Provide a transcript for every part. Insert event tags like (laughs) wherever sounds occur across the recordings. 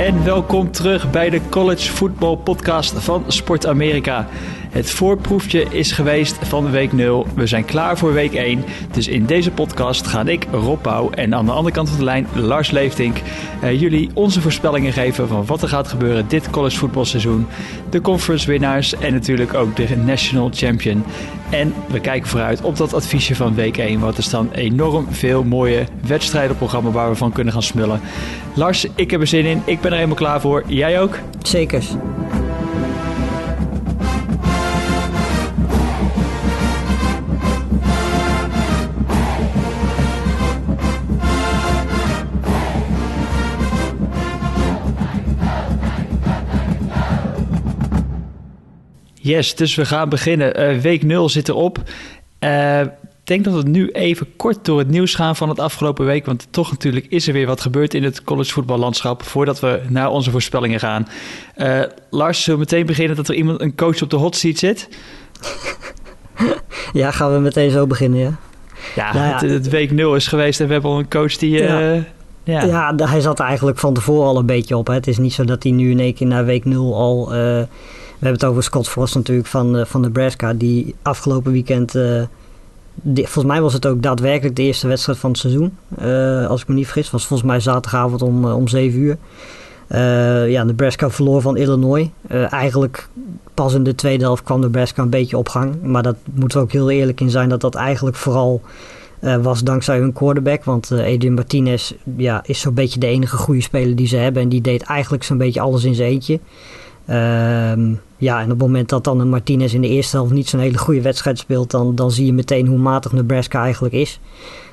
en welkom terug bij de College Football Podcast van Sport Amerika. Het voorproefje is geweest van week 0. We zijn klaar voor week 1. Dus in deze podcast gaan ik, Rob Pauw en aan de andere kant van de lijn Lars Leeftink uh, jullie onze voorspellingen geven van wat er gaat gebeuren dit college voetbalseizoen. De conference winnaars en natuurlijk ook de national champion. En we kijken vooruit op dat adviesje van week 1. Want er staan enorm veel mooie wedstrijdenprogramma waar we van kunnen gaan smullen. Lars, ik heb er zin in. Ik ben er helemaal klaar voor. Jij ook? Zeker. Yes, dus we gaan beginnen. Uh, week 0 zit erop. Uh, ik denk dat we nu even kort door het nieuws gaan van het afgelopen week. Want toch natuurlijk is er weer wat gebeurd in het collegevoetballandschap. Voordat we naar onze voorspellingen gaan. Uh, Lars, zullen we meteen beginnen dat er iemand, een coach op de hot seat zit? (laughs) Ja, gaan we meteen zo beginnen, ja. Ja, nou ja. Het, het, week 0 is geweest en we hebben al een coach die... Ja. Ja. ja, hij zat eigenlijk van tevoren al een beetje op. Hè. Het is niet zo dat hij nu in één keer na week 0 al... Uh, hebben het over Scott Frost natuurlijk van, uh, van Nebraska, die afgelopen weekend, die, volgens mij was het ook daadwerkelijk de eerste wedstrijd van het seizoen. Uh, als ik me niet vergis, was volgens mij zaterdagavond om, om 7 uur. ja, Nebraska verloor van Illinois. eigenlijk pas in de tweede helft kwam Nebraska een beetje op gang. Maar dat moet er ook heel eerlijk in zijn dat dat eigenlijk vooral was dankzij hun quarterback. Want Adrian Martinez ja, is zo'n beetje de enige goede speler die ze hebben. En die deed eigenlijk zo'n beetje alles in zijn eentje. Um, ja, en op het moment dat dan een Martinez in de eerste helft niet zo'n hele goede wedstrijd speelt, dan, dan zie je meteen hoe matig Nebraska eigenlijk is.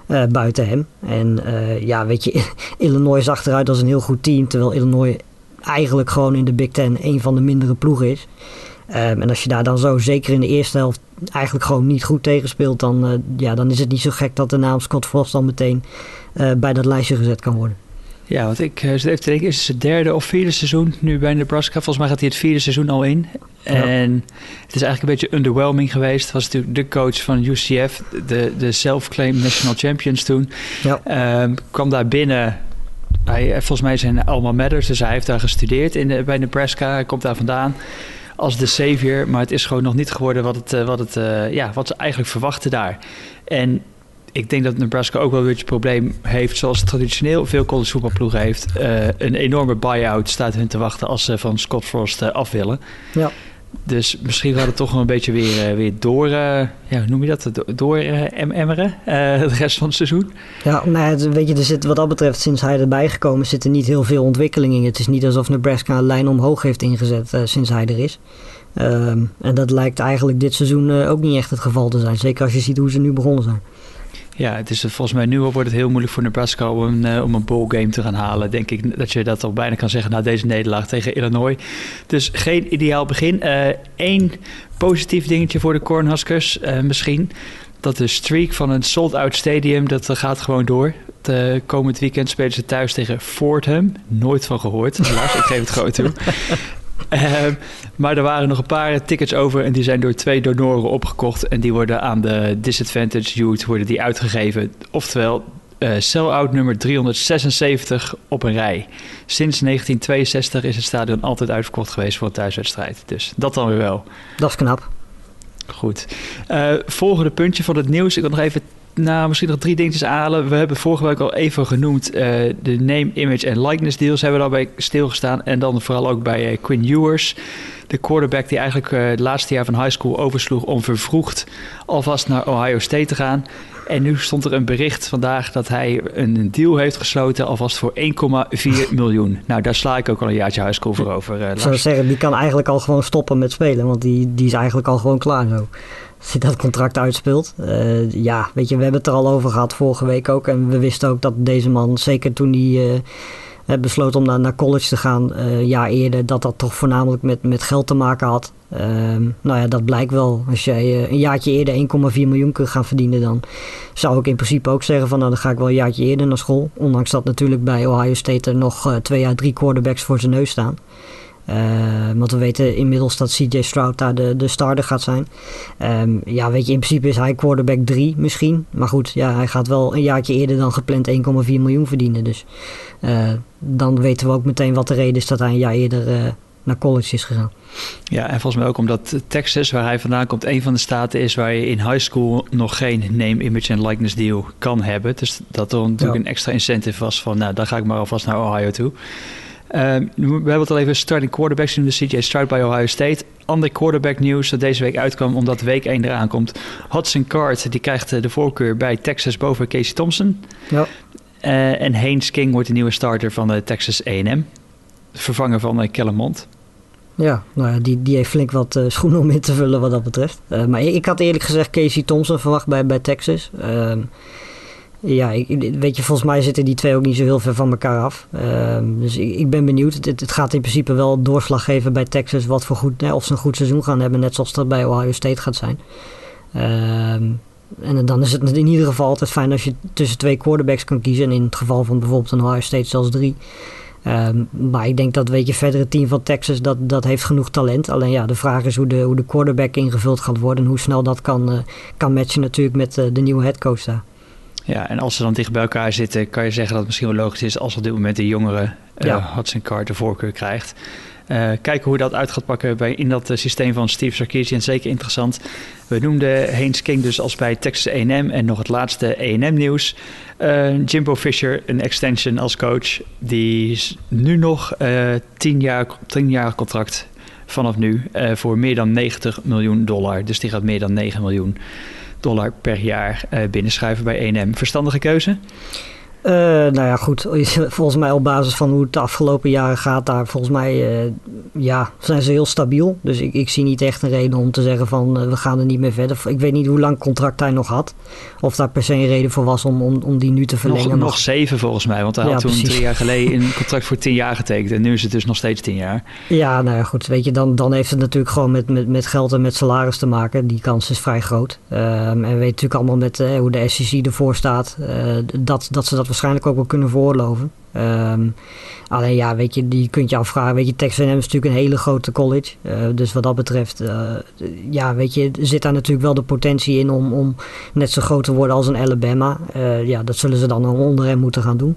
Uh, buiten hem. En uh, ja, weet je, (laughs) Illinois zag eruit als een heel goed team, terwijl Illinois eigenlijk gewoon in de Big Ten een van de mindere ploegen is. Um, en als je daar dan zo, zeker in de eerste helft, eigenlijk gewoon niet goed tegen speelt, dan, uh, ja, dan is het niet zo gek dat de naam Scott Frost dan meteen bij dat lijstje gezet kan worden. Ja, want ik uh, zit even te denken, is het, het derde of vierde seizoen nu bij Nebraska? Volgens mij gaat hij het vierde seizoen al in. En het is eigenlijk een beetje underwhelming geweest. Was natuurlijk de coach van UCF, de, de self-claimed national champions toen. Ja. Um, kwam daar binnen. Hij, volgens mij zijn alma matters, dus hij heeft daar gestudeerd in bij Nebraska. Hij komt daar vandaan als de savior, maar het is gewoon nog niet geworden wat, het, wat, het, ja, wat ze eigenlijk verwachten daar. En ik denk dat Nebraska ook wel een beetje het probleem heeft, zoals traditioneel veel college voetbalploegen heeft. Uh, een enorme buy-out staat hun te wachten als ze van Scott Frost uh, af willen. Ja. Dus misschien gaat het toch wel een beetje weer, uh, weer door, ja, hoe noem je dat, door emmeren, de rest van het seizoen. Ja, nou ja, weet je, er zit wat dat betreft, sinds hij erbij gekomen zit er niet heel veel ontwikkeling in. Het is niet alsof Nebraska een lijn omhoog heeft ingezet sinds hij er is. Um, en dat lijkt eigenlijk dit seizoen ook niet echt het geval te zijn. Zeker als je ziet hoe ze nu begonnen zijn. Ja, het is volgens mij nu al wordt het heel moeilijk voor Nebraska om een, uh, om een te gaan halen. Denk ik dat je dat al bijna kan zeggen na deze nederlaag tegen Illinois. Dus geen ideaal begin. Eén uh, positief dingetje voor de Cornhuskers uh, misschien. Dat de streak van een sold-out stadium, dat gaat gewoon door. Komend weekend spelen ze thuis tegen Fordham. Nooit van gehoord, helaas. ik geef het gewoon toe. (laughs) Uh, maar er waren nog een paar tickets over en die zijn door twee donoren opgekocht. En die worden aan de Disadvantage Youth worden die uitgegeven. Oftewel, uh, sell-out nummer 376 op een rij. Sinds 1962 is het stadion altijd uitverkocht geweest voor een thuiswedstrijd. Dus dat dan weer wel. Dat is knap. Goed. Uh, volgende puntje van het nieuws. Ik wil nog even nou, misschien nog drie dingetjes aanhalen. We hebben vorige week al even genoemd uh, de name, image en likeness deals. Hebben we daarbij stilgestaan. En dan vooral ook bij uh, Quinn Ewers. De quarterback die eigenlijk uh, het laatste jaar van high school oversloeg om vervroegd alvast naar Ohio State te gaan. En nu stond er een bericht vandaag dat hij een deal heeft gesloten alvast voor 1,4 (laughs) miljoen. Nou, daar sla ik ook al een jaartje voor over. Uh, ik zou zeggen, die kan eigenlijk al gewoon stoppen met spelen. Want die, die is eigenlijk al gewoon klaar zo als hij dat contract uitspeelt. Uh, ja, weet je, we hebben het er al over gehad vorige week ook. En we wisten ook dat deze man, zeker toen hij uh, besloot om naar, naar college te gaan, uh, een jaar eerder, dat dat toch voornamelijk met, met geld te maken had. Ehm, nou ja, dat blijkt wel. Als jij een jaartje eerder 1,4 miljoen kunt gaan verdienen, dan zou ik in principe ook zeggen van nou dan ga ik wel een jaartje eerder naar school. Ondanks dat natuurlijk bij Ohio State er nog twee à drie quarterbacks voor zijn neus staan. want we weten inmiddels dat CJ Stroud daar de, de starter gaat zijn. Ehm, ja, weet je, in principe is hij quarterback 3 misschien. Maar goed, ja, hij gaat wel een jaartje eerder dan gepland 1,4 miljoen verdienen. Dus dan weten we ook meteen wat de reden is dat hij een jaar eerder naar college is gegaan. Ja, en volgens mij ook omdat Texas, waar hij vandaan komt, een van de staten is waar je in high school nog geen name, image en likeness deal kan hebben. Dus dat er natuurlijk een extra incentive was van, nou, dan ga ik maar alvast naar Ohio toe. Ehm, we hebben het al even starting quarterbacks in de CJ Stroud bij Ohio State. Ander quarterback nieuws dat deze week uitkwam omdat week 1 eraan komt. Hudson Card die krijgt eh, de voorkeur bij Texas boven Casey Thompson. Ja. Uh, en Haynes King wordt de nieuwe starter van de Texas A&M. Vervanger van uh, Kellen Mond. Ja, nou ja, die, die heeft flink wat uh, schoenen om in te vullen wat dat betreft. Uh, maar ik had eerlijk gezegd Casey Thompson verwacht bij, bij Texas. Uh, ja, ik, weet je, volgens mij zitten die twee ook niet zo heel ver van elkaar af. Ehm, dus ik, ik, ben benieuwd. Het, het, gaat in principe wel doorslag geven bij Texas wat voor goed, of ze een goed seizoen gaan hebben, net zoals dat bij Ohio State gaat zijn. Ehm, en dan is het in ieder geval altijd fijn als je tussen twee quarterbacks kan kiezen. En in het geval van bijvoorbeeld een Ohio State zelfs drie. Ehm, maar ik denk dat weet je, verder het team van Texas dat, dat heeft genoeg talent. Alleen ja, de vraag is hoe de, hoe de quarterback ingevuld gaat worden en hoe snel dat kan, uh, kan matchen natuurlijk met uh, de nieuwe headcoach daar. Ja, en als ze dan dicht bij elkaar zitten, kan je zeggen dat het misschien wel logisch is als op dit moment de jongere uh, ja. Hudson Card de voorkeur krijgt. Uh, kijken hoe dat uit gaat pakken bij, in dat uh, systeem van Steve Sarkisian. Zeker interessant. We noemden Haynes King dus als bij Texas A&M. En nog het laatste A&M nieuws. Uh, Jimbo Fisher, een extension als coach. Die is nu nog tien jaar, tien jaar contract vanaf nu. voor meer dan 90 miljoen dollar. Dus die gaat meer dan 9 miljoen dollar per jaar binnenschuiven bij A&M. Verstandige keuze? Uh, nou ja, goed. (laughs) Volgens mij op basis van hoe het de afgelopen jaren gaat, daar volgens mij uh, ja, zijn ze heel stabiel. Dus ik, ik zie niet echt een reden om te zeggen van uh, we gaan er niet meer verder. Ik weet niet hoe lang contract hij nog had. Of daar per se een reden voor was om, om, om die nu te verlengen. Nog, nog zeven volgens mij. Want hij ja, had toen precies. drie jaar geleden een (laughs) contract voor tien jaar getekend. En nu is het dus nog steeds tien jaar. Ja, nou ja, goed. Weet je, dan, dan heeft het natuurlijk gewoon met, met, met geld en met salaris te maken. Die kans is vrij groot. Um, en we weten natuurlijk allemaal met hoe de SEC ervoor staat. dat, dat ze dat waarschijnlijk ook wel kunnen voorloven. Um, alleen ja, weet je, die kunt je afvragen. Weet je, Texas A&M is natuurlijk een hele grote college. Uh, dus wat dat betreft, uh, ja, weet je, zit daar natuurlijk wel de potentie in om, om net zo groot te worden als een Alabama. Uh, ja, dat zullen ze dan onder hem moeten gaan doen.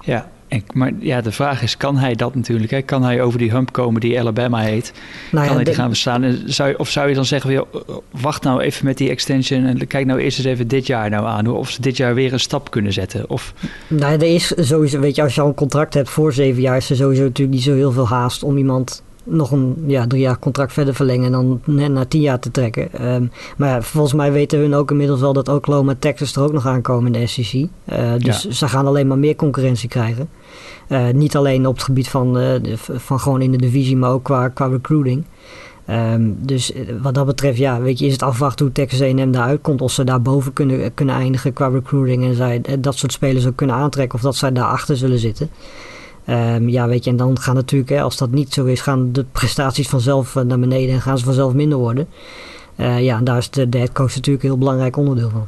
Ja, en, maar ja, de vraag is, kan hij dat natuurlijk? Hè? Kan hij over die hump komen die Alabama heet? Nou ja, kan hij die gaan bestaan? Zou, of zou je dan zeggen, wacht nou even met die extension en kijk nou eerst eens even dit jaar nou aan. Of ze dit jaar weer een stap kunnen zetten? Of... Nou, er is sowieso, weet je, als je al een contract hebt voor zeven jaar, is er sowieso natuurlijk niet zo heel veel haast om iemand nog een ja, drie jaar contract verder verlengen en dan net naar tien jaar te trekken. Um, maar ja, volgens mij weten hun ook inmiddels wel dat Oklahoma en Texas er ook nog aankomen in de SEC. Uh, dus ja. ze gaan alleen maar meer concurrentie krijgen. Uh, niet alleen op het gebied van, uh, van gewoon in de divisie, maar ook qua, qua recruiting. Um, dus wat dat betreft, ja, weet je, is het afwachten hoe Texas A&M daaruit komt. Of ze daar boven kunnen, kunnen eindigen qua recruiting en zij dat soort spelers ook kunnen aantrekken. Of dat zij daarachter zullen zitten. Um, ja, weet je, en dan gaan natuurlijk, hè, als dat niet zo is, gaan de prestaties vanzelf naar beneden en gaan ze vanzelf minder worden. Uh, ja, en daar is de, de headcoach natuurlijk een heel belangrijk onderdeel van.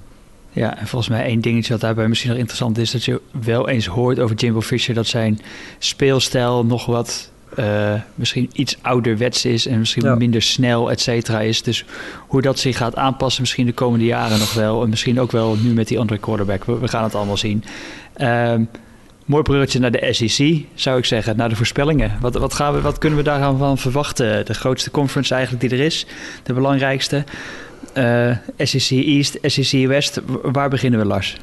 Ja, en volgens mij één dingetje wat daarbij misschien nog interessant is, dat je wel eens hoort over Jimbo Fisher dat zijn speelstijl nog wat uh, misschien iets ouderwets is en misschien ja. minder snel, et cetera, is. Dus hoe dat zich gaat aanpassen, misschien de komende jaren nog wel. En misschien ook wel nu met die andere quarterback. We, we gaan het allemaal zien. Um, Mooi bruggetje naar de SEC, zou ik zeggen, naar de voorspellingen. Wat, wat, gaan we, wat kunnen we daarvan verwachten? De grootste conference eigenlijk die er is, de belangrijkste. Uh, SEC East, SEC West, waar beginnen we Lars?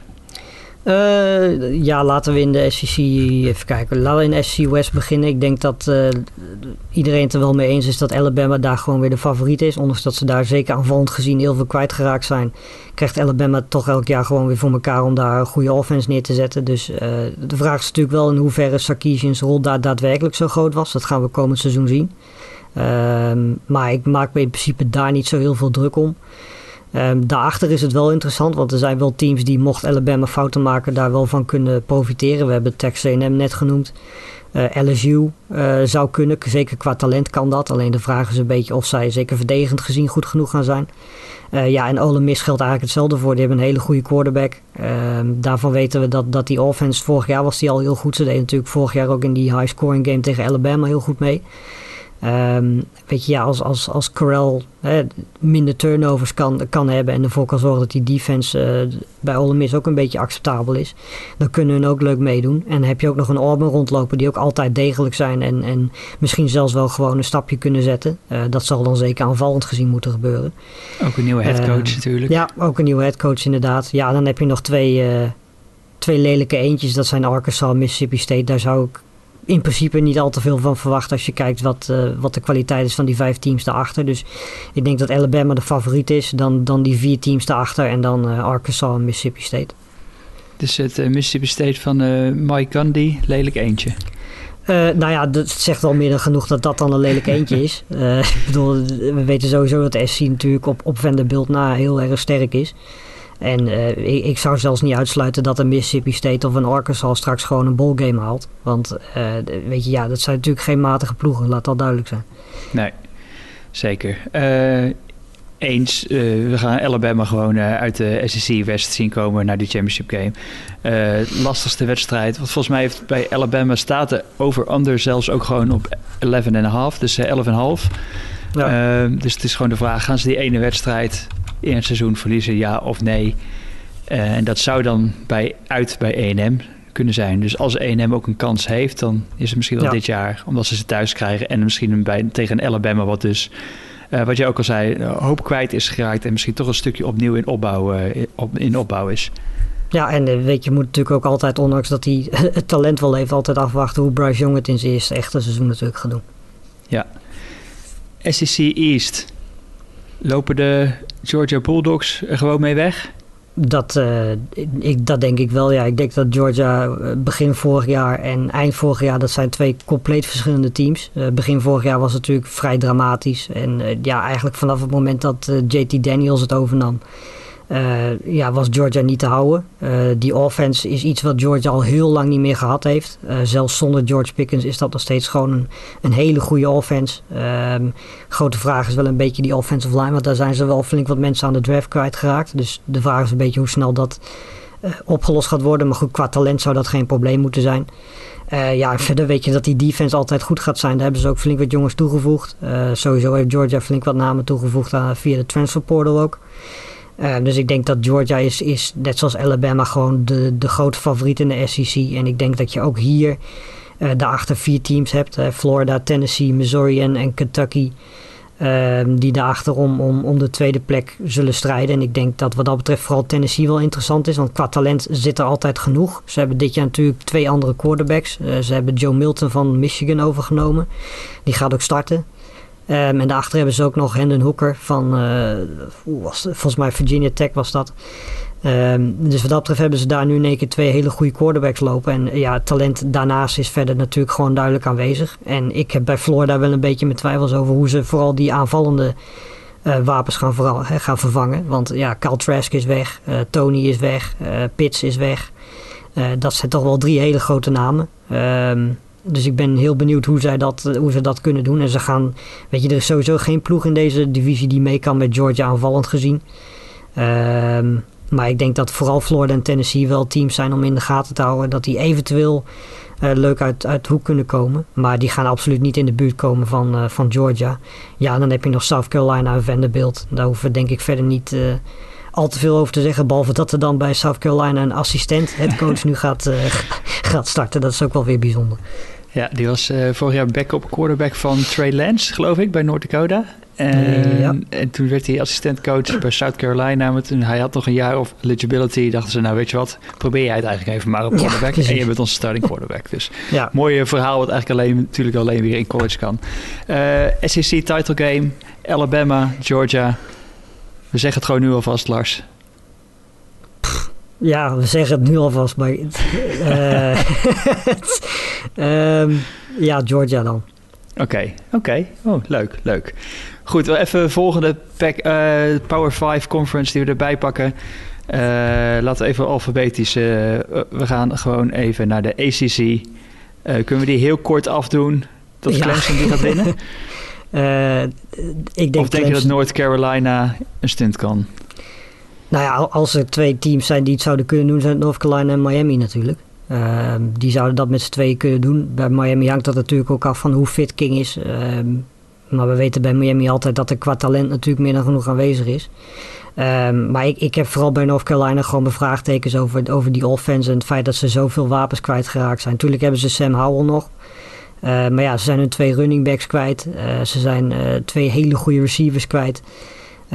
Uh, ja, laten we in de SEC even kijken. Laten we in SEC West beginnen. Ik denk dat uh, iedereen het er wel mee eens is dat Alabama daar gewoon weer de favoriet is. Ondanks dat ze daar zeker aanvallend gezien heel veel kwijtgeraakt zijn. Krijgt Alabama toch elk jaar gewoon weer voor elkaar om daar een goede offense neer te zetten. Dus uh, de vraag is natuurlijk wel in hoeverre Sarkisian's rol daar daadwerkelijk zo groot was. Dat gaan we komend seizoen zien. Ehm, maar ik maak me in principe daar niet zo heel veel druk om. Um, daarachter is het wel interessant, want er zijn wel teams die, mocht Alabama fouten maken, daar wel van kunnen profiteren. We hebben Texas A&M net genoemd. Uh, LSU uh, zou kunnen, zeker qua talent kan dat. Alleen de vraag is een beetje of zij, zeker verdedigend gezien, goed genoeg gaan zijn. Uh, ja, en Ole Miss geldt eigenlijk hetzelfde voor. Die hebben een hele goede quarterback. Ehm, daarvan weten we dat, dat die offense, vorig jaar was die al heel goed. Ze deden natuurlijk vorig jaar ook in die high scoring game tegen Alabama heel goed mee. Um, weet je, ja, als, als, als Corral hè, minder turnovers kan, kan hebben en ervoor kan zorgen dat die defense uh, bij Ole Miss ook een beetje acceptabel is, dan kunnen hun ook leuk meedoen. En dan heb je ook nog een Auburn rondlopen die ook altijd degelijk zijn en, en misschien zelfs wel gewoon een stapje kunnen zetten. Uh, dat zal dan zeker aanvallend gezien moeten gebeuren. Ook een nieuwe headcoach uh, natuurlijk. Ja, ook een nieuwe headcoach inderdaad. Ja, dan heb je nog twee, twee lelijke eentjes. Dat zijn Arkansas en Mississippi State. Daar zou ik in principe niet al te veel van verwacht als je kijkt wat, uh, wat de kwaliteit is van die vijf teams daarachter. Dus ik denk dat Alabama de favoriet is, dan, dan die vier teams daarachter en dan uh, Arkansas en Mississippi State. Dus het uh, Mississippi State van Mike Gandhi, lelijk eentje. nou ja, dat zegt wel meer dan genoeg dat dat dan een lelijk eentje is. (laughs) ik bedoel, we weten sowieso dat de SC natuurlijk op, op Vanderbilt na heel erg sterk is. En uh, ik, ik, zou zelfs niet uitsluiten dat een Mississippi State of een Arkansas straks gewoon een ballgame haalt. Want uh, weet je, ja, dat zijn natuurlijk geen matige ploegen, laat dat duidelijk zijn. Nee, zeker. Uh, eens, we gaan Alabama gewoon uit de SEC West zien komen naar die championship game. lastigste wedstrijd, want volgens mij heeft bij Alabama staat de over-under zelfs ook gewoon op 11,5, dus 11,5. Ja. dus het is gewoon de vraag, gaan ze die ene wedstrijd in het seizoen verliezen, ja of nee. Uh, en dat zou dan bij, uit bij EM kunnen zijn. Dus als EM ook een kans heeft, dan is het misschien wel ja. dit jaar, omdat ze ze thuis krijgen en misschien bij, tegen Alabama, wat dus, uh, wat je ook al zei, hoop kwijt is geraakt en misschien toch een stukje opnieuw in opbouw, uh, op, in opbouw is. Ja, en weet je, moet natuurlijk ook altijd, ondanks dat hij (laughs) het talent wel heeft, altijd afwachten hoe Bryce Young het in zijn eerste echte seizoen natuurlijk gaat doen. Ja. SEC East. Lopen de Georgia Bulldogs er gewoon mee weg? Dat, uh, ik, dat denk ik wel. Ja, ik denk dat Georgia begin vorig jaar en eind vorig jaar, dat zijn twee compleet verschillende teams. Uh, begin vorig jaar was het natuurlijk vrij dramatisch. En ja, eigenlijk vanaf het moment dat JT Daniels het overnam, ja, was Georgia niet te houden. Uh, die offense is iets wat Georgia al heel lang niet meer gehad heeft. Uh, zelfs zonder George Pickens is dat nog steeds gewoon een, een hele goede offense. Um, grote vraag is wel een beetje die offensive line, want daar zijn ze wel flink wat mensen aan de draft kwijtgeraakt. Dus de vraag is een beetje hoe snel dat opgelost gaat worden. Maar goed, qua talent zou dat geen probleem moeten zijn. ja, (laughs) verder weet je dat die defense altijd goed gaat zijn. Daar hebben ze ook flink wat jongens toegevoegd. sowieso heeft Georgia flink wat namen toegevoegd aan, via de transfer portal ook. Uh, dus ik denk dat Georgia is, is, net zoals Alabama, gewoon de, de grote favoriet in de SEC. En ik denk dat je ook hier uh, daarachter vier teams hebt. Florida, Tennessee, Missouri en, en Kentucky. Ehm, die daarachter om, om, om de tweede plek zullen strijden. En ik denk dat wat dat betreft vooral Tennessee wel interessant is. Want qua talent zit er altijd genoeg. Ze hebben dit jaar natuurlijk twee andere quarterbacks. ze hebben Joe Milton van Michigan overgenomen. Die gaat ook starten. Um, en daarachter hebben ze ook nog Hendon Hooker van, uh, was volgens mij Virginia Tech was dat. Um, dus wat dat betreft hebben ze daar nu in één keer twee hele goede quarterbacks lopen. En ja, talent daarnaast is verder natuurlijk gewoon duidelijk aanwezig. En ik heb bij Florida wel een beetje mijn twijfels over hoe ze vooral die aanvallende uh, wapens gaan, vooral, gaan vervangen. Want ja, Cal Trask is weg, uh, Tony is weg, Pitts is weg. dat zijn toch wel drie hele grote namen. Um, dus ik ben heel benieuwd hoe, zij dat, hoe ze dat kunnen doen. En ze gaan, weet je, er is sowieso geen ploeg in deze divisie die mee kan met Georgia aanvallend gezien. Um, maar ik denk dat vooral Florida en Tennessee wel teams zijn om in de gaten te houden. Dat die eventueel uh, leuk uit, uit de hoek kunnen komen. Maar die gaan absoluut niet in de buurt komen van, uh, van Georgia. Ja, dan heb je nog South Carolina en Vanderbilt. Daar hoeven we denk ik verder niet... Uh, al te veel over te zeggen. Behalve dat er dan bij South Carolina een assistent, headcoach, (laughs) nu gaat, (laughs) gaat starten. Dat is ook wel weer bijzonder. Ja, die was uh, vorig jaar backup quarterback van Trey Lance, geloof ik, bij North Dakota. En, ja. en toen werd hij assistentcoach bij South Carolina. Maar toen hij had nog een jaar of eligibility. Dachten ze, nou weet je wat, probeer jij het eigenlijk even maar op quarterback. Ja, en je bent onze starting quarterback. Dus ja. mooi verhaal wat eigenlijk alleen, natuurlijk alleen weer in college kan. Uh, SEC title game, Alabama, Georgia. We zeggen het gewoon nu alvast, Lars. Ja, we zeggen het nu alvast, maar... Um, (laughs) ja, Georgia dan. Oké, oké. Oh, leuk, leuk. Goed, even volgende pack, uh, Power 5 conference die we erbij pakken. Uh, laten we even alfabetisch. Uh, we gaan gewoon even naar de ACC. kunnen we die heel kort afdoen? Dat ja. Clemson die gaat winnen? (laughs) ik denk of denk je dat North Carolina een stunt kan? Nou ja, als er twee teams zijn die het zouden kunnen doen, zijn het North Carolina en Miami natuurlijk. Uh, die zouden dat met z'n tweeën kunnen doen. Bij Miami hangt dat natuurlijk ook af van hoe fit King is. Uh, maar we weten bij Miami altijd dat er qua talent natuurlijk meer dan genoeg aanwezig is. Uh, maar ik, ik heb vooral bij North Carolina gewoon mijn vraagtekens over, over die offense en het feit dat ze zoveel wapens kwijtgeraakt zijn. Natuurlijk hebben ze Sam Howell nog. Maar ja, ze zijn hun twee running backs kwijt. Uh, ze zijn uh, twee hele goede receivers kwijt.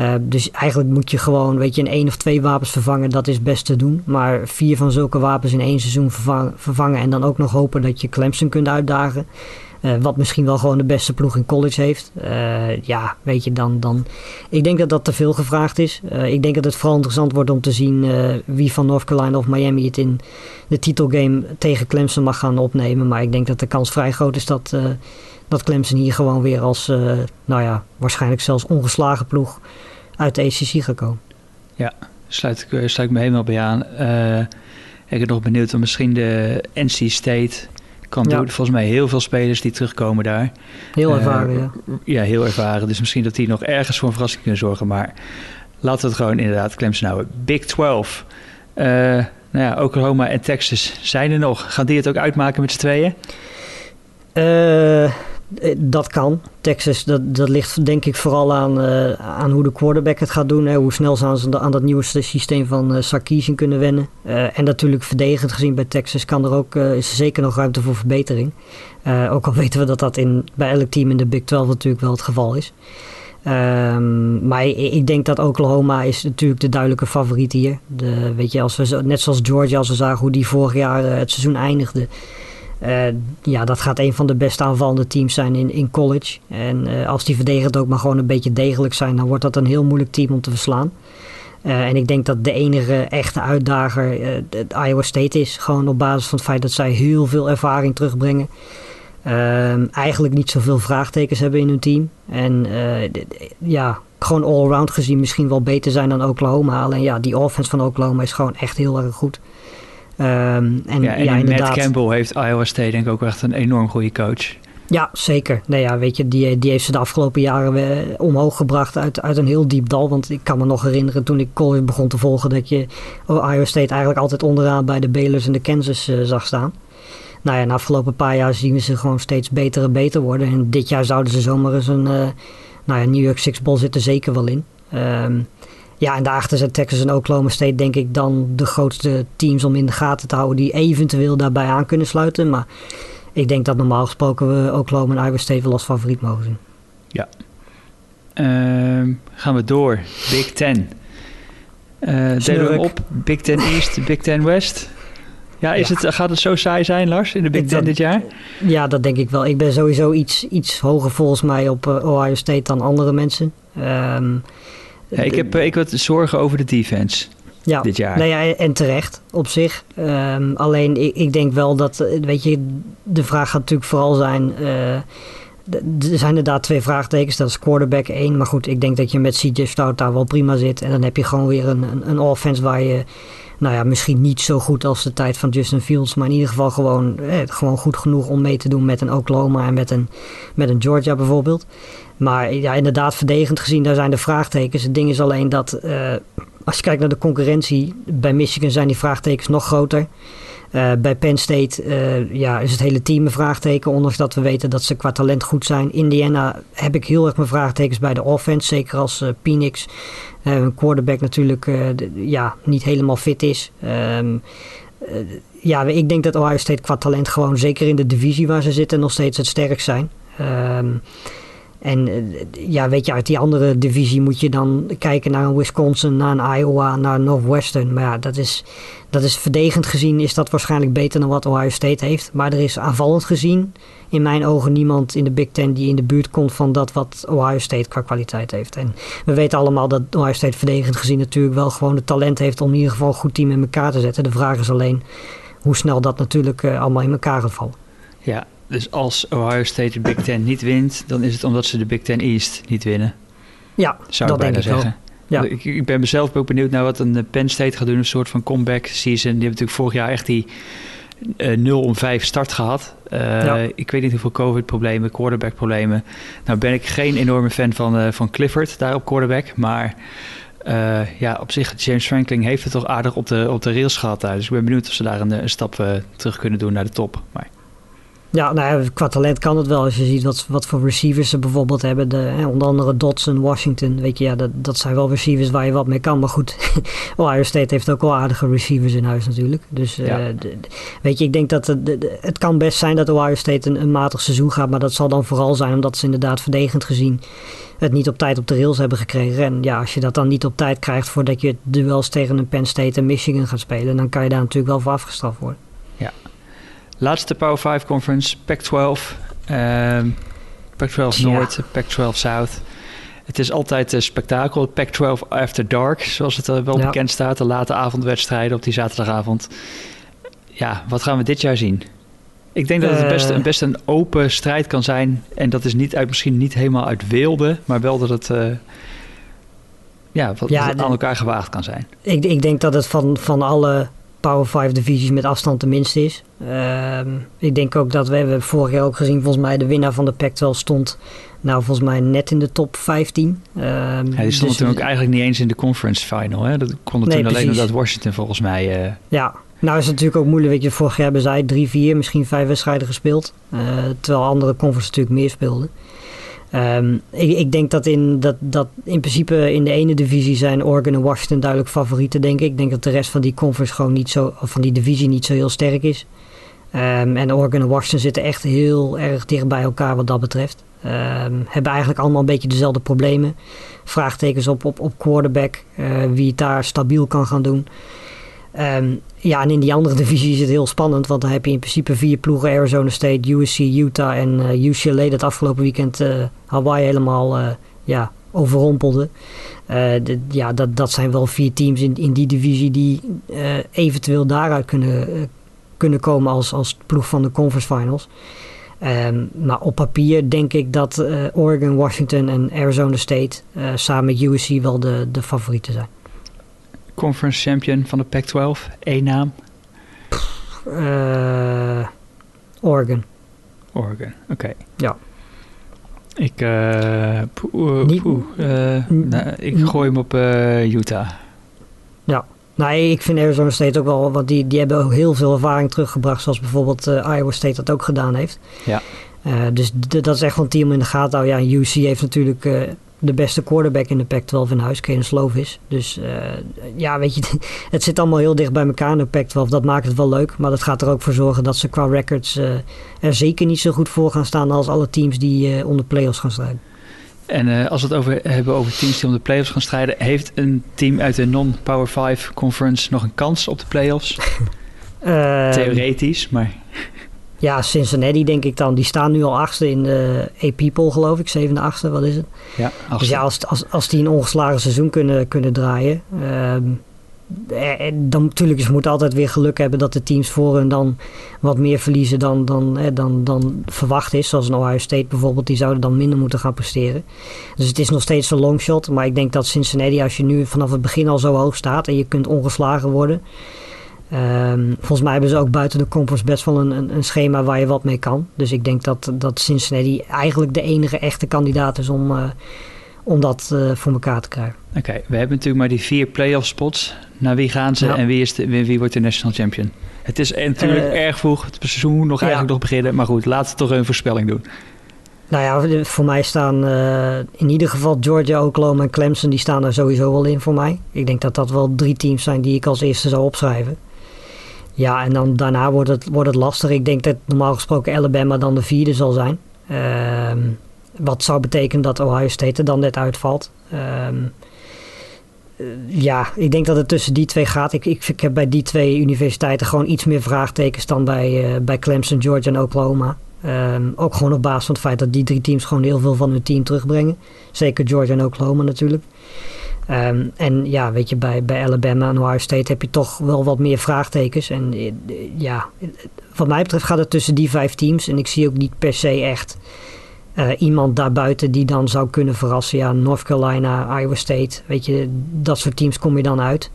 Uh, dus eigenlijk moet je gewoon, weet je, een één of twee wapens vervangen, dat is best te doen. Maar vier van zulke wapens in één seizoen vervangen, en dan ook nog hopen dat je Clemson kunt uitdagen. Uh, wat misschien wel gewoon de beste ploeg in college heeft. Uh, ja, weet je, dan, dan... Ik denk dat dat te veel gevraagd is. ik denk dat het vooral interessant wordt om te zien wie van North Carolina of Miami het in de titelgame tegen Clemson mag gaan opnemen. Maar ik denk dat de kans vrij groot is dat, dat Clemson hier gewoon weer als, nou ja, waarschijnlijk zelfs ongeslagen ploeg uit de ACC gekomen. Ja, sluit ik, sluit ik me helemaal bij aan. Uh, ik ben nog benieuwd of misschien de NC State kan doen. Volgens mij heel veel spelers die terugkomen daar. Heel ervaren, uh, ja. Ja, heel ervaren. Dus misschien dat die nog ergens voor een verrassing kunnen zorgen. Maar laten we het gewoon inderdaad Clemson houden. Big 12. Uh, nou ja, Oklahoma en Texas zijn er nog. Gaan die het ook uitmaken met z'n tweeën? Uh, eh, dat kan. Texas, dat, dat ligt denk ik vooral aan, uh, aan hoe de quarterback het gaat doen. Hè. Hoe snel ze aan, aan dat nieuwe systeem van uh, Sarkisian kunnen wennen. En natuurlijk verdedigend gezien bij Texas kan er ook, is er zeker nog ruimte voor verbetering. ook al (laughs) weten we dat dat in, bij elk team in de Big 12 natuurlijk wel het geval is. Um, maar ik denk dat Oklahoma is natuurlijk de duidelijke favoriet hier. De, weet je, als we, net zoals Georgia, als we zagen hoe die vorig jaar het seizoen eindigde uh, ja, dat gaat een van de best aanvallende teams zijn in, in college. En uh, als die verdedigend ook maar gewoon een beetje degelijk zijn, dan wordt dat een heel moeilijk team om te verslaan. Uh, en ik denk dat de enige echte uitdager Iowa State is. Gewoon op basis van het feit dat zij heel veel ervaring terugbrengen. Ehm, eigenlijk niet zoveel vraagtekens hebben in hun team. En ja, gewoon all-around gezien misschien wel beter zijn dan Oklahoma. Alleen ja, die offense van Oklahoma is gewoon echt heel erg goed. Um, en, ja, en ja, inderdaad. Matt Campbell heeft Iowa State denk ik ook echt een enorm goede coach. Ja, zeker. Nee, ja, weet je, die, die heeft ze de afgelopen jaren weer omhoog gebracht uit, uit een heel diep dal. Want ik kan me nog herinneren toen ik college begon te volgen... dat je Iowa State eigenlijk altijd onderaan bij de Baylors en de Kansas uh, zag staan. Nou ja, de afgelopen paar jaar zien we ze gewoon steeds beter en beter worden. En dit jaar zouden ze zomaar eens een... Uh, nou ja, New York Six Ball zit er zeker wel in. Um, ja, en daarachter zijn Texas en Oklahoma State denk ik dan de grootste teams om in de gaten te houden die eventueel daarbij aan kunnen sluiten. Maar ik denk dat normaal gesproken we Oklahoma en Iowa State wel als favoriet mogen zien. Ja. Uh, gaan we door. Big Ten. Uh, delen we op. Big Ten East, Big Ten West. Ja, is Het, gaat het zo saai zijn, Lars, in de Big Ten dit jaar? Ja, dat denk ik wel. Ik ben sowieso iets, iets hoger volgens mij op uh, Ohio State dan andere mensen. Um, ja, ik heb ik wat zorgen over de defense. Ja, dit jaar. Nou ja, en terecht op zich. Um, alleen ik, ik, denk wel dat, eh, weet je, de vraag gaat natuurlijk vooral zijn. Uh, er zijn inderdaad twee vraagtekens. Dat is quarterback 1. Maar goed, ik denk dat je met CJ Stout daar wel prima zit. En dan heb je gewoon weer een, een, een, offense waar je, nou ja, misschien niet zo goed als de tijd van Justin Fields. Maar in ieder geval gewoon, eh, gewoon goed genoeg om mee te doen met een Oklahoma en met een, met een Georgia bijvoorbeeld. Maar ja, inderdaad, verdedigend gezien, daar zijn de vraagtekens. Het ding is alleen dat uh, als je kijkt naar de concurrentie, bij Michigan zijn die vraagtekens nog groter. Uh, bij Penn State uh, ja, is het hele team een vraagteken, ondanks dat we weten dat ze qua talent goed zijn. Indiana heb ik heel erg mijn vraagtekens bij de offense, zeker als Phoenix, een quarterback natuurlijk ja, niet helemaal fit is. Um, ja, ik denk dat Ohio State qua talent gewoon, zeker in de divisie waar ze zitten, nog steeds het sterkst zijn. Um, en eh, ja, weet je, uit die andere divisie moet je dan kijken naar een Wisconsin, naar een Iowa, naar Northwestern. Maar ja, dat is, dat is verdedigend gezien is dat waarschijnlijk beter dan wat Ohio State heeft. Maar er is aanvallend gezien in mijn ogen niemand in de Big Ten die in de buurt komt van dat wat Ohio State qua kwaliteit heeft. En we weten allemaal dat Ohio State verdedigend gezien natuurlijk wel gewoon het talent heeft om in ieder geval een goed team in elkaar te zetten. De vraag is alleen hoe snel dat natuurlijk uh, allemaal in elkaar gaat vallen. Ja, Dus als Ohio State de Big Ten niet wint, dan is het omdat ze de Big Ten East niet winnen. Ja, Zou dat ik bijna denk ik wel. zeggen. Ja. Ik, ik ben mezelf ook benieuwd naar wat een eh, Penn State gaat doen. Een soort van comeback season. Die hebben natuurlijk vorig jaar echt die eh 0 om 5 start gehad. Eh, Ja. Ik weet niet hoeveel COVID-problemen, quarterback-problemen. Nou ben ik geen enorme fan van, eh, van Clifford daar op quarterback. Maar eh, ja, op zich, James Franklin heeft het toch aardig op de, op de rails gehad daar. Dus ik ben benieuwd of ze daar een, eh, een stap eh, terug kunnen doen naar de top. Maar Ja, nou ja, qua talent kan het wel. Als je ziet wat, wat voor receivers ze bijvoorbeeld hebben. De, hè, onder andere Dodson, Washington. Weet je, ja, dat, dat zijn wel receivers waar je wat mee kan. Maar goed, (laughs) Ohio State heeft ook wel aardige receivers in huis natuurlijk. Dus eh, Ja. de- weet je, ik denk dat het, de- het kan best zijn dat Ohio State een, een matig seizoen gaat. Maar dat zal dan vooral zijn omdat ze inderdaad verdedigend gezien het niet op tijd op de rails hebben gekregen. En ja, als je dat dan niet op tijd krijgt voordat je duels tegen een Penn State en Michigan gaat spelen. Dan kan je daar natuurlijk wel voor afgestraft worden. Laatste Power 5 conference, Pac-12. ehm, Pac-12 Tja. Noord, Pac-12 South. Het is altijd een spektakel. Pac-12 After Dark, zoals het er wel Ja. bekend staat. De late avondwedstrijden op die zaterdagavond. Ja, wat gaan we dit jaar zien? Ik denk dat het Eh. best, een- best een open strijd kan zijn. En dat is niet uit, misschien niet helemaal uit weelde, maar wel dat het, eh, ja, wat, Ja, aan elkaar gewaagd kan zijn. Ik, ik denk dat het van, van alle Power 5 divisies met afstand de minste is. Ehm, ik denk ook dat we, we hebben vorig jaar ook gezien, volgens mij de winnaar van de Pac-12 stond nou volgens mij net in de top 15. Ehm, Ja, die stond dus- toen ook eigenlijk niet eens in de conference final. Hè? Dat kon Nee, toen alleen omdat Washington volgens mij... eh, Ja, nou is het natuurlijk ook moeilijk. Weet je, vorig jaar hebben zij drie, vier, misschien vijf wedstrijden gespeeld. Eh, terwijl andere conferences natuurlijk meer speelden. Ehm, ik, denk dat in, dat, dat in principe in de ene divisie zijn Oregon en Washington duidelijk favorieten, denk ik. Ik denk dat de rest van die conference gewoon niet zo, of van die divisie niet zo heel sterk is. Ehm, en Oregon en Washington zitten echt heel erg dicht bij elkaar wat dat betreft. Ehm, hebben eigenlijk allemaal een beetje dezelfde problemen. Vraagtekens op, op, op quarterback, eh, wie het daar stabiel kan gaan doen. Ehm, ja, en in die andere divisie is het heel spannend, want dan heb je in principe vier ploegen: Arizona State, USC, Utah en eh, UCLA. Dat afgelopen weekend eh, Hawaii helemaal eh, ja, overrompelde. De- ja, dat, dat zijn wel vier teams in, in die divisie die eventueel daaruit kunnen, kunnen komen als, als ploeg van de conference finals. Ehm, maar op papier denk ik dat Oregon, Washington en Arizona State samen met USC wel de, de favorieten zijn. Conference champion van de Pac-12. Eén naam. Eh, Oregon. Oregon, oké. Ja. Ik, eh, eh, Niet- nou, ik gooi hem op Utah. Nee, ik vind Arizona State ook wel, want die, die hebben ook heel veel ervaring teruggebracht, zoals bijvoorbeeld Iowa State dat ook gedaan heeft. Ja. Dus dat is echt wel een team in de gaten. houden. Ja, UC heeft natuurlijk de beste quarterback in de Pac-12 in huis, Kane Slovis. Dus eh, ja, weet je, (laughs) het zit allemaal heel dicht bij elkaar in de Pac-12. Dat maakt het wel leuk, maar dat gaat er ook voor zorgen dat ze qua records eh, er zeker niet zo goed voor gaan staan als alle teams die eh, om de playoffs gaan strijden. En als we het over, hebben over teams die om de playoffs gaan strijden, heeft een team uit de non-Power 5 conference nog een kans op de playoffs? (laughs) Theoretisch, maar Ja, Cincinnati denk ik dan. Die staan nu al achtste in de AP-poll geloof ik. Zevende, achtste, wat is het? ja, Dus als, ja, als, als, als die een ongeslagen seizoen kunnen, kunnen draaien... ehm, eh, eh, dan natuurlijk, ze moeten altijd weer geluk hebben dat de teams voor hun dan wat meer verliezen dan, dan, eh, dan, dan verwacht is. Zoals een Ohio State bijvoorbeeld, die zouden dan minder moeten gaan presteren. Dus het is nog steeds een longshot. Maar ik denk dat Cincinnati, als je nu vanaf het begin al zo hoog staat en je kunt ongeslagen worden... Ehm, volgens mij hebben ze ook buiten de conference best wel een, een, een schema waar je wat mee kan. Dus ik denk dat, dat Cincinnati eigenlijk de enige echte kandidaat is om, eh, om dat eh, voor elkaar te krijgen. Oké, we hebben natuurlijk maar die vier playoff spots. Naar wie gaan ze Ja. en wie, is de, wie, wie wordt de national champion? Het is natuurlijk Eh, erg vroeg. Het seizoen moet nog ja. eigenlijk nog beginnen. Maar goed, laten we toch een voorspelling doen. Nou ja, voor mij staan in ieder geval Georgia, Oklahoma en Clemson. Die staan er sowieso wel in voor mij. Ik denk dat dat wel drie teams zijn die ik als eerste zou opschrijven. Ja, en dan daarna wordt het, wordt het lastig. Ik denk dat normaal gesproken Alabama dan de vierde zal zijn. Ehm, wat zou betekenen dat Ohio State er dan net uitvalt. Ehm, eh, ja, ik denk dat het tussen die twee gaat. Ik, ik, ik heb bij die twee universiteiten gewoon iets meer vraagtekens dan bij, eh, bij Clemson, Georgia en Oklahoma. Ehm, ook gewoon op basis van het feit dat die drie teams gewoon heel veel van hun team terugbrengen. Zeker Georgia en Oklahoma natuurlijk. Ehm, en ja, weet je, bij, bij Alabama en Ohio State heb je toch wel wat meer vraagtekens. En eh, ja, wat mij betreft gaat het tussen die vijf teams. En ik zie ook niet per se echt uh, iemand daarbuiten die dan zou kunnen verrassen. Ja, North Carolina, Iowa State, weet je, dat soort teams kom je dan uit.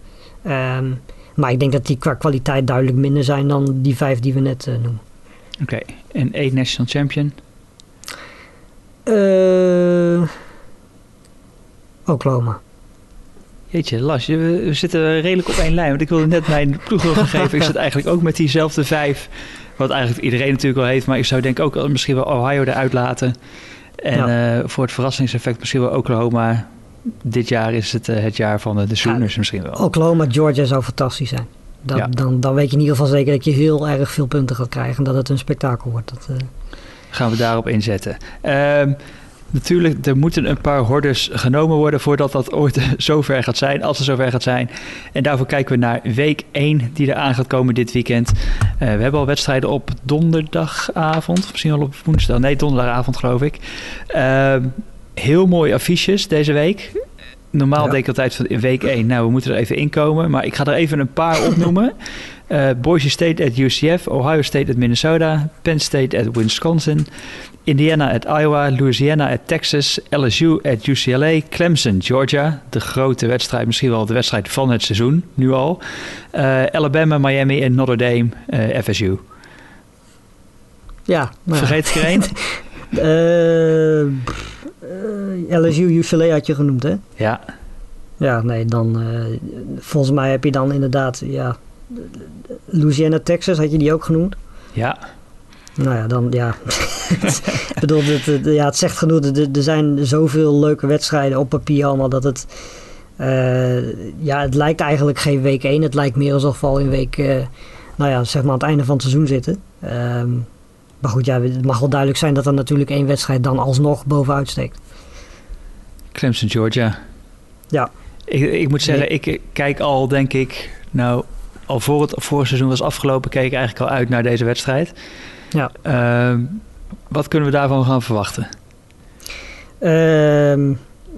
Um, maar ik denk dat die qua kwaliteit duidelijk minder zijn dan die vijf die we net uh, noemen. Oké, okay. en één national champion? Uh, Oklahoma. Jeetje, Las, we, zitten redelijk op één lijn. Want ik wilde net mijn ploeg geven. Ik zit eigenlijk ook met diezelfde vijf. Wat eigenlijk iedereen natuurlijk wel heeft. Maar ik zou denk ook misschien wel Ohio eruit laten. En ja. uh, voor het verrassingseffect misschien wel Oklahoma. Dit jaar is het uh, het jaar van de, de Sooners ja, misschien wel. Oklahoma, Georgia zou fantastisch zijn. Dan, ja. dan, dan weet je in ieder geval zeker dat je heel erg veel punten gaat krijgen. En dat het een spektakel wordt. Dat, uh... Gaan we daarop inzetten. Um, Natuurlijk, er moeten een paar hordes genomen worden voordat dat ooit zover gaat zijn, als het zover gaat zijn. En daarvoor kijken we naar week 1 die er aan gaat komen dit weekend. Uh, we hebben al wedstrijden op donderdagavond, misschien al op woensdag, nee donderdagavond geloof ik. Uh, heel mooie affiches deze week. Normaal ja. denk ik altijd van in week 1, nou we moeten er even inkomen. Maar ik ga er even een paar opnoemen. Uh, Boise State at UCF, Ohio State at Minnesota, Penn State at Wisconsin, Indiana at Iowa, Louisiana at Texas, LSU at UCLA, Clemson, Georgia. De grote wedstrijd, misschien wel de wedstrijd van het seizoen, nu al. Uh, Alabama, Miami en Notre Dame, uh, FSU. Ja. Maar... Vergeet ik er één? (laughs) LSU, UCLA had je genoemd, hè? Ja. Ja, nee, dan... volgens mij heb je dan inderdaad... Ja, Louisiana, Texas, had je die ook genoemd? Ja. Nou ja, dan ja. (laughs) ik bedoel, het, het, ja, het zegt genoeg. Er, zijn zoveel leuke wedstrijden op papier allemaal dat het. Uh, ja, het lijkt eigenlijk geen week 1. Het lijkt meer alsof we al in week. Uh, nou ja, zeg maar aan het einde van het seizoen zitten. Um, maar goed, ja, het mag wel duidelijk zijn dat er natuurlijk één wedstrijd dan alsnog bovenuit steekt. Clemson, Georgia. Ja. Ik, ik moet zeggen, nee. ik kijk al, denk ik. Nou, al voor het vorige seizoen was afgelopen, keek ik eigenlijk al uit naar deze wedstrijd. Ja. Uh, wat kunnen we daarvan gaan verwachten? Uh,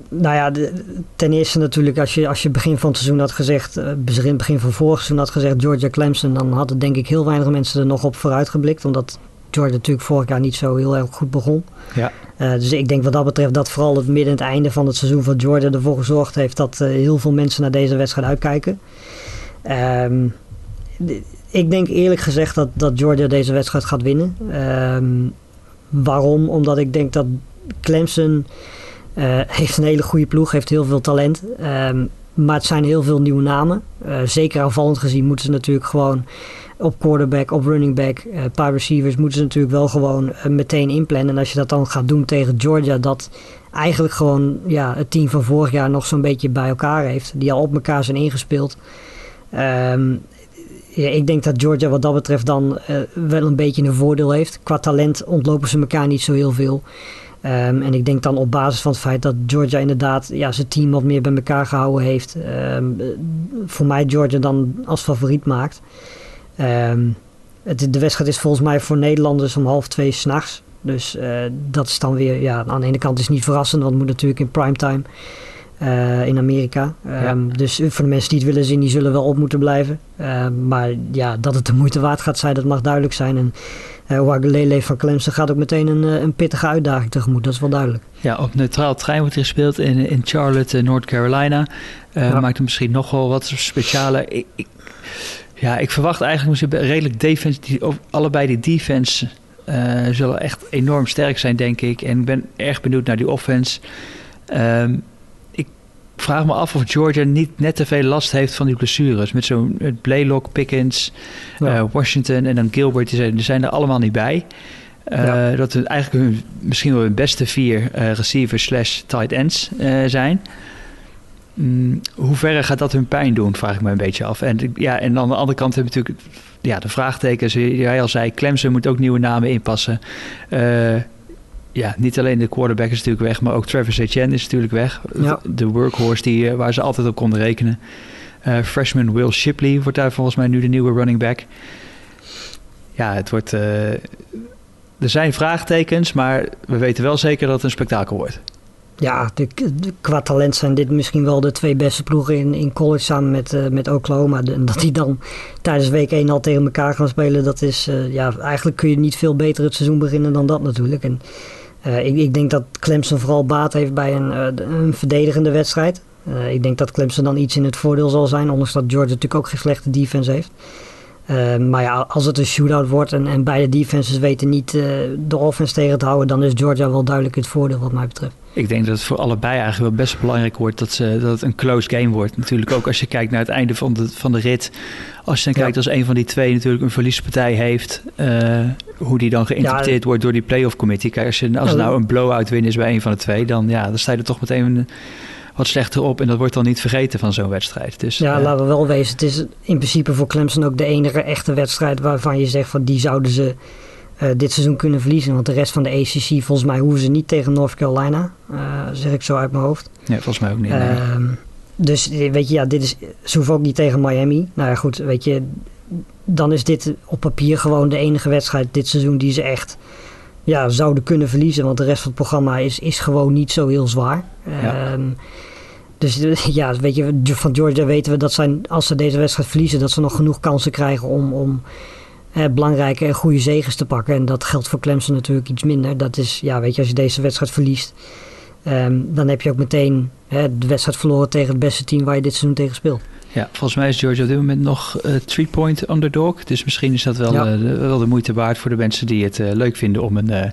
nou ja, de, ten eerste natuurlijk, als je, als je begin van het seizoen had gezegd, uh, begin, begin van vorig seizoen had gezegd Georgia Clemson, dan hadden denk ik heel weinig mensen er nog op vooruit geblikt. Omdat Georgia natuurlijk vorig jaar niet zo heel erg goed begon. Ja. Uh, dus ik denk wat dat betreft dat vooral het midden en het einde van het seizoen van Georgia ervoor gezorgd heeft dat uh, heel veel mensen naar deze wedstrijd uitkijken. Um, ik denk eerlijk gezegd dat, dat Georgia deze wedstrijd gaat winnen. Um, waarom? Omdat ik denk dat Clemson uh, heeft een hele goede ploeg, heeft heel veel talent. Um, maar het zijn heel veel nieuwe namen. Uh, zeker aanvallend gezien moeten ze natuurlijk gewoon op quarterback, op running back, uh, paar receivers moeten ze natuurlijk wel gewoon meteen inplannen. En als je dat dan gaat doen tegen Georgia, dat eigenlijk gewoon ja, het team van vorig jaar nog zo'n beetje bij elkaar heeft. Die al op elkaar zijn ingespeeld. Um, ja, ik denk dat Georgia wat dat betreft dan uh, wel een beetje een voordeel heeft. Qua talent ontlopen ze elkaar niet zo heel veel. Um, en ik denk dan op basis van het feit dat Georgia inderdaad ja, zijn team wat meer bij elkaar gehouden heeft. Um, voor mij Georgia dan als favoriet maakt. Het, de wedstrijd is volgens mij voor Nederlanders om half twee s'nachts. Dus uh, dat is dan weer, ja, aan de ene kant is het niet verrassend, want het moet natuurlijk in primetime. Uh, in Amerika. Um, ja. Dus voor de mensen die het willen zien, die zullen wel op moeten blijven. Uh, maar ja, dat het de moeite waard gaat zijn, dat mag duidelijk zijn. En uh, Wagalele van Clemson gaat ook meteen een, een pittige uitdaging tegemoet. Dat is wel duidelijk. Ja, op neutraal trein wordt gespeeld in, in Charlotte, North Carolina. Ja. Maakt het misschien nog wel wat speciale. Ik, ik, ja, ik verwacht eigenlijk misschien redelijk defense. Die, allebei die defense zullen echt enorm sterk zijn, denk ik. En ik ben erg benieuwd naar die offense. Um, ik vraag me af of Georgia niet net te veel last heeft van die blessures. Met zo'n Blaylock, Pickens, ja. uh, Washington en dan Gilbert. Die zijn, die zijn er allemaal niet bij. Uh, ja. Dat het eigenlijk hun, misschien wel hun beste vier uh, receivers slash tight ends zijn. Mm, hoe ver gaat dat hun pijn doen, vraag ik me een beetje af. En, ja, en aan de andere kant hebben we natuurlijk ja, de vraagtekens. Jij al zei, Clemson moet ook nieuwe namen inpassen ja, niet alleen de quarterback is natuurlijk weg, maar ook Travis Etienne is natuurlijk weg. Ja. De workhorse die, waar ze altijd op konden rekenen. Uh, freshman Will Shipley wordt daar volgens mij nu de nieuwe running back. Ja, het wordt. Uh, er zijn vraagtekens, maar we weten wel zeker dat het een spektakel wordt. ja, de, qua talent zijn dit misschien wel de twee beste ploegen in, in college samen met, uh, met Oklahoma. Dat die dan tijdens week 1 al tegen elkaar gaan spelen, dat is, ja, eigenlijk kun je niet veel beter het seizoen beginnen dan dat natuurlijk. En uh, ik, ik, denk dat Clemson vooral baat heeft bij een, een verdedigende wedstrijd. ik denk dat Clemson dan iets in het voordeel zal zijn, ondanks dat Georgia natuurlijk ook geen slechte defense heeft. Maar ja, als het een shootout wordt en, en beide defenses weten niet de offense tegen te houden, dan is Georgia wel duidelijk het voordeel wat mij betreft. Ik denk dat het voor allebei eigenlijk wel best belangrijk wordt dat, ze, dat het een close game wordt. Natuurlijk ook als je kijkt naar het einde van de, van de rit. Als je dan kijkt als een van die twee natuurlijk een verliespartij heeft, uh, hoe die dan geïnterpreteerd ja, wordt door die playoff committee. Kijk, als, je, als nou een blowout win is bij een van de twee, dan, ja, dan sta je er toch meteen wat slechter op. En dat wordt dan niet vergeten van zo'n wedstrijd. Dus, ja, laten we wel wezen. Het is in principe voor Clemson ook de enige echte wedstrijd waarvan je zegt van die zouden ze uh, dit seizoen kunnen verliezen. Want de rest van de ACC, volgens mij hoeven ze niet tegen North Carolina. Uh, zeg ik zo uit mijn hoofd. Ja, volgens mij ook niet. Uh, dus weet je, ja, dit is, ze hoeven ook niet tegen Miami. Nou ja, goed, weet je, dan is dit op papier gewoon de enige wedstrijd dit seizoen die ze echt ja, zouden kunnen verliezen. Want de rest van het programma is, is gewoon niet zo heel zwaar. Ja. Um, dus (laughs) ja, weet je, van Georgia weten we dat zij, als ze deze wedstrijd verliezen, dat ze nog genoeg kansen krijgen om, om eh, belangrijke en goede zegens te pakken. En dat geldt voor Clemson natuurlijk iets minder. Dat is, ja, weet je, als je deze wedstrijd verliest, um, dan heb je ook meteen hè, de wedstrijd verloren tegen het beste team waar je dit seizoen tegen speelt. Ja, volgens mij is Georgia op dit moment nog uh, three-point underdog. Dus misschien is dat wel, ja. uh, wel de moeite waard voor de mensen die het uh, leuk vinden om een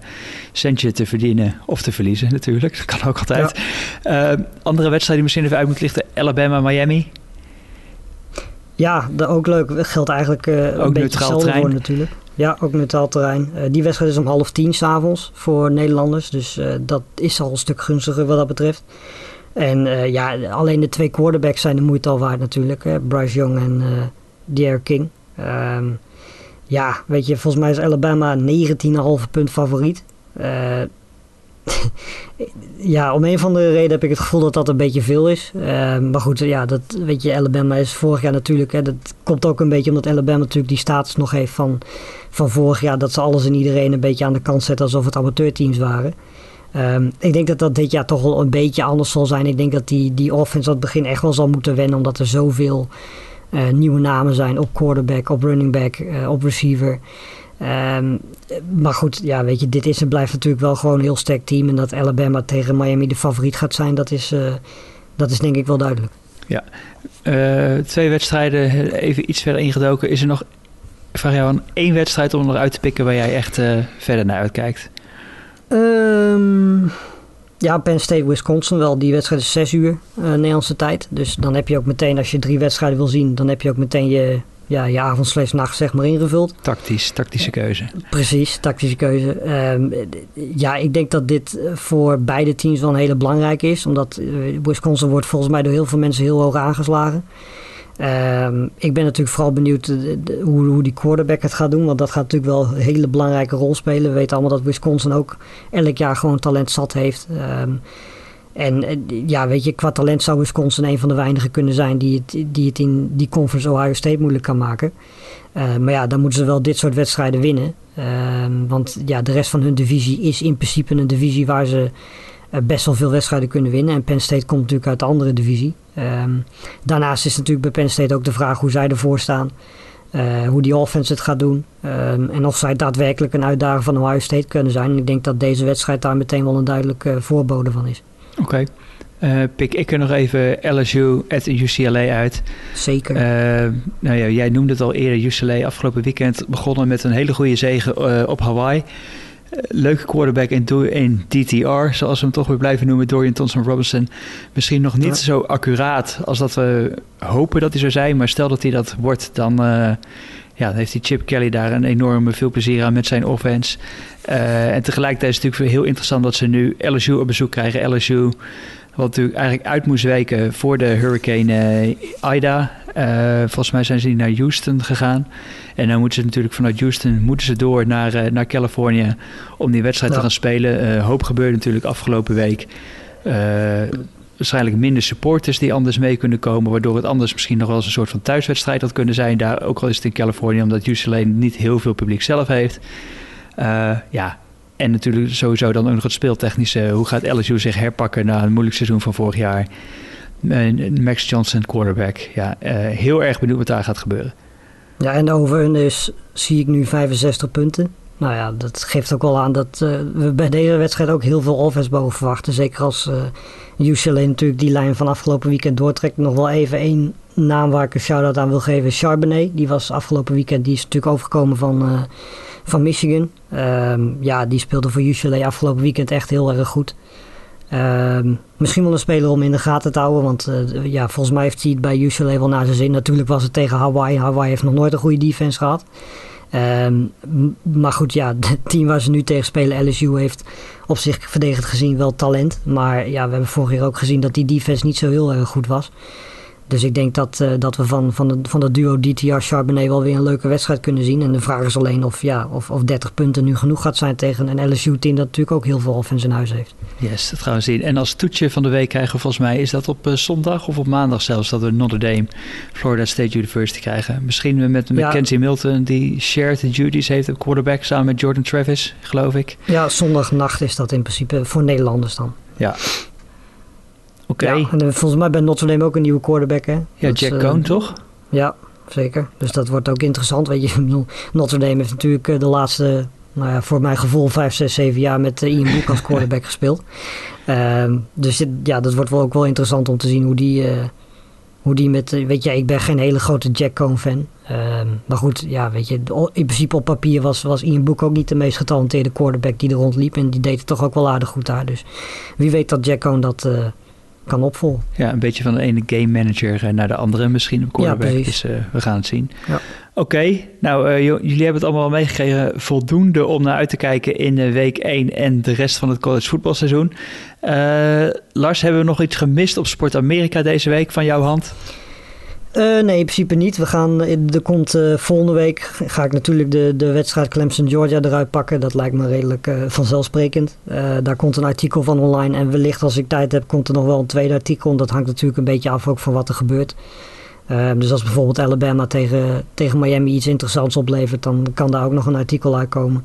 centje te verdienen of te verliezen natuurlijk. Dat kan ook altijd. Ja. andere wedstrijden die misschien even uit moet lichten. Alabama, Miami. Ja, dat ook leuk. Geldt eigenlijk ook een beetje hetzelfde voor natuurlijk. Ja, ook neutraal terrein. die wedstrijd is om half tien s'avonds voor Nederlanders. Dus dat is al een stuk gunstiger wat dat betreft. En uh, ja, alleen de twee quarterbacks zijn de moeite al waard natuurlijk. Hè? Bryce Young en uh, De'Aaron King. Um, ja, weet je, volgens mij is Alabama 19,5 punt favoriet. (laughs) Ja, om een van de reden heb ik het gevoel dat dat een beetje veel is. Uh, maar goed, ja, dat weet je, Alabama is vorig jaar natuurlijk. Hè, dat komt ook een beetje omdat Alabama natuurlijk die status nog heeft van, van vorig jaar. Dat ze alles en iedereen een beetje aan de kant zetten alsof het amateurteams waren. Um, ik denk dat dat dit jaar toch wel een beetje anders zal zijn. Ik denk dat die, die offense het begin echt wel zal moeten wennen. Omdat er zoveel nieuwe namen zijn op quarterback, op running back, uh, op receiver. Um, maar goed, ja, weet je, dit is en blijft natuurlijk wel gewoon een heel sterk team. En dat Alabama tegen Miami de favoriet gaat zijn, dat is, uh, dat is denk ik wel duidelijk. Ja, twee wedstrijden, even iets verder ingedoken. Is er nog, ik vraag jou aan één wedstrijd om eruit te pikken waar jij echt verder naar uitkijkt? Um, ja, Penn State, Wisconsin wel. Die wedstrijd is 6 uur uh, Nederlandse tijd. Dus dan heb je ook meteen, als je drie wedstrijden wil zien, dan heb je ook meteen je, ja, je avond slash nacht zeg maar ingevuld. Tactisch, tactische keuze. Precies, tactische keuze. Um, ja, ik denk dat dit voor beide teams wel een hele belangrijke is. Omdat Wisconsin wordt volgens mij door heel veel mensen heel hoog aangeslagen. Um, ik ben natuurlijk vooral benieuwd de, hoe, hoe, die quarterback het gaat doen. Want dat gaat natuurlijk wel een hele belangrijke rol spelen. We weten allemaal dat Wisconsin ook elk jaar gewoon talent zat heeft. Um, en ja, weet je, qua talent zou Wisconsin een van de weinigen kunnen zijn die het, die het in die conference Ohio State moeilijk kan maken. Uh, maar ja, dan moeten ze wel dit soort wedstrijden winnen. Want ja, de rest van hun divisie is in principe een divisie waar ze best wel veel wedstrijden kunnen winnen. En Penn State komt natuurlijk uit de andere divisie. Um, daarnaast is natuurlijk bij Penn State ook de vraag hoe zij ervoor staan. Uh, hoe die offense het gaat doen. Um, en of zij daadwerkelijk een uitdager van Ohio State kunnen zijn. En ik denk dat deze wedstrijd daar meteen wel een duidelijke uh, voorbode van is. Oké. Okay. Uh, pik ik er nog even LSU at UCLA uit. Zeker. nou ja, jij noemde het al eerder. UCLA afgelopen weekend begonnen met een hele goede zege op Hawaii leuke quarterback in, in DTR, zoals we hem toch weer blijven noemen, Dorian Thompson Robinson. Misschien nog niet ja. zo accuraat als dat we hopen dat hij zou zijn, maar stel dat hij dat wordt, dan uh, ja, heeft die Chip Kelly daar een enorme veel plezier aan met zijn offense. Uh, en tegelijkertijd is het natuurlijk heel interessant dat ze nu LSU op bezoek krijgen. LSU, wat natuurlijk eigenlijk uit moest wijken voor de hurricane uh, Ida. volgens mij zijn ze naar Houston gegaan. En dan moeten ze natuurlijk vanuit Houston moeten ze door naar, uh, naar Californië om die wedstrijd ja. te gaan spelen. Uh, hoop gebeurde natuurlijk afgelopen week. Waarschijnlijk minder supporters die anders mee kunnen komen, waardoor het anders misschien nog wel eens een soort van thuiswedstrijd had kunnen zijn. Daar ook al is het in Californië, omdat UCLA niet heel veel publiek zelf heeft. ja, En natuurlijk sowieso dan ook nog het speeltechnische. Hoe gaat LSU zich herpakken na een moeilijk seizoen van vorig jaar? Max Johnson, quarterback. Ja, heel erg benieuwd wat daar gaat gebeuren. Ja, en over hun is, zie ik nu 65 punten. Nou ja, dat geeft ook wel aan dat uh, we bij deze wedstrijd ook heel veel offense boven verwachten. Zeker als uh, UCLA natuurlijk die lijn van afgelopen weekend doortrekt. Nog wel even één naam waar ik een shout-out aan wil geven. Charbonnet, die was afgelopen weekend, die is natuurlijk overgekomen van, van Michigan. Um, ja, die speelde voor UCLA afgelopen weekend echt heel erg goed. Um, misschien wel een speler om in de gaten te houden. Want uh, ja, volgens mij heeft hij het bij UCLA wel naar zijn zin. Natuurlijk was het tegen Hawaii. Hawaii heeft nog nooit een goede defense gehad. Um, maar goed, ja, (laughs) het team waar ze nu tegen spelen, LSU, heeft op zich verdedigend gezien wel talent. Maar ja, we hebben vorig jaar ook gezien dat die defense niet zo heel erg goed was. Dus ik denk dat, uh, dat we van, van, de, van dat duo DTR Charbonnet wel weer een leuke wedstrijd kunnen zien. En de vraag is alleen of, ja, of, of 30 punten nu genoeg gaat zijn tegen een LSU-team dat natuurlijk ook heel veel offense in huis heeft. Yes, dat gaan we zien. En als toetje van de week krijgen we volgens mij, is dat op uh, zondag of op maandag zelfs, dat we Notre Dame, Florida State University krijgen. Misschien met Mackenzie ja. Milton, die shared the duties heeft op quarterback samen met Jordan Travis, geloof ik. Ja, zondagnacht is dat in principe voor Nederlanders dan. Ja, Oké. Okay. Ja, en volgens mij bij Notre Dame ook een nieuwe quarterback, hè? Ja, dat Jack is, Cohn, toch? Ja, zeker. Dus dat wordt ook interessant. Weet je, (laughs) Notre Dame heeft natuurlijk de laatste, nou ja, voor mijn gevoel, 5, 6, 7 jaar met Ian Book als (laughs) quarterback gespeeld. Uh, dus dit, ja, dat wordt wel ook wel interessant om te zien hoe die, hoe die met, weet je, ik ben geen hele grote Jack Cohn fan. maar goed, ja, weet je, in principe op papier was, was Ian Book ook niet de meest getalenteerde quarterback die er rondliep. En die deed het toch ook wel aardig goed daar. Dus wie weet dat Jack Cohn dat kan opvolgen. Ja, een beetje van de ene game manager naar de andere misschien op quarterback. Ja, dus uh, we gaan het zien. Ja. Oké, okay, nou uh, jullie hebben het allemaal meegekregen. Voldoende om naar uit te kijken in uh, week 1 en de rest van het college voetbalseizoen. Lars, hebben we nog iets gemist op Sport Amerika deze week van jouw hand? Uh, nee, in principe niet. We gaan, er komt uh, volgende week ga ik natuurlijk de, de wedstrijd Clemson-Georgia eruit pakken. Dat lijkt me redelijk vanzelfsprekend. daar komt een artikel van online en wellicht als ik tijd heb komt er nog wel een tweede artikel. Dat hangt natuurlijk een beetje af ook van wat er gebeurt. dus als bijvoorbeeld Alabama tegen, tegen Miami iets interessants oplevert, dan kan daar ook nog een artikel uitkomen.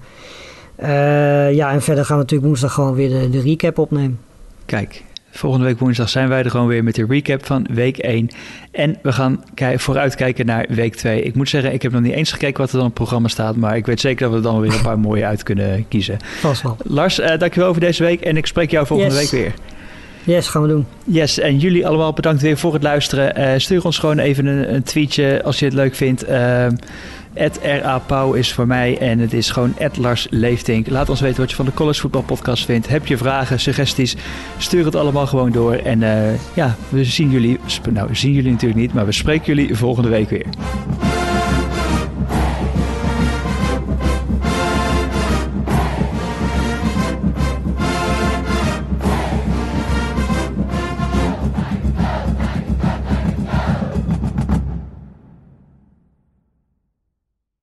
ja, en verder gaan we natuurlijk woensdag gewoon weer de, de recap opnemen. Kijk, Volgende week woensdag zijn wij er gewoon weer met de recap van week 1. En we gaan vooruitkijken naar week 2. Ik moet zeggen, ik heb nog niet eens gekeken wat er dan op het programma staat. Maar ik weet zeker dat we er dan weer een paar mooie uit kunnen kiezen. Vast wel. Lars, uh, dankjewel voor deze week. En ik spreek jou volgende yes. week weer. Yes, gaan we doen. Yes, en jullie allemaal bedankt weer voor het luisteren. Uh, stuur ons gewoon even een, een, tweetje als je het leuk vindt. Uh, RA Pauw is voor mij en het is gewoon Lars Leeftink. Laat ons weten wat je van de College Voetbal Podcast vindt. Heb je vragen, suggesties? Stuur het allemaal gewoon door. En uh, ja, we zien jullie, nou we zien jullie natuurlijk niet, maar we spreken jullie volgende week weer.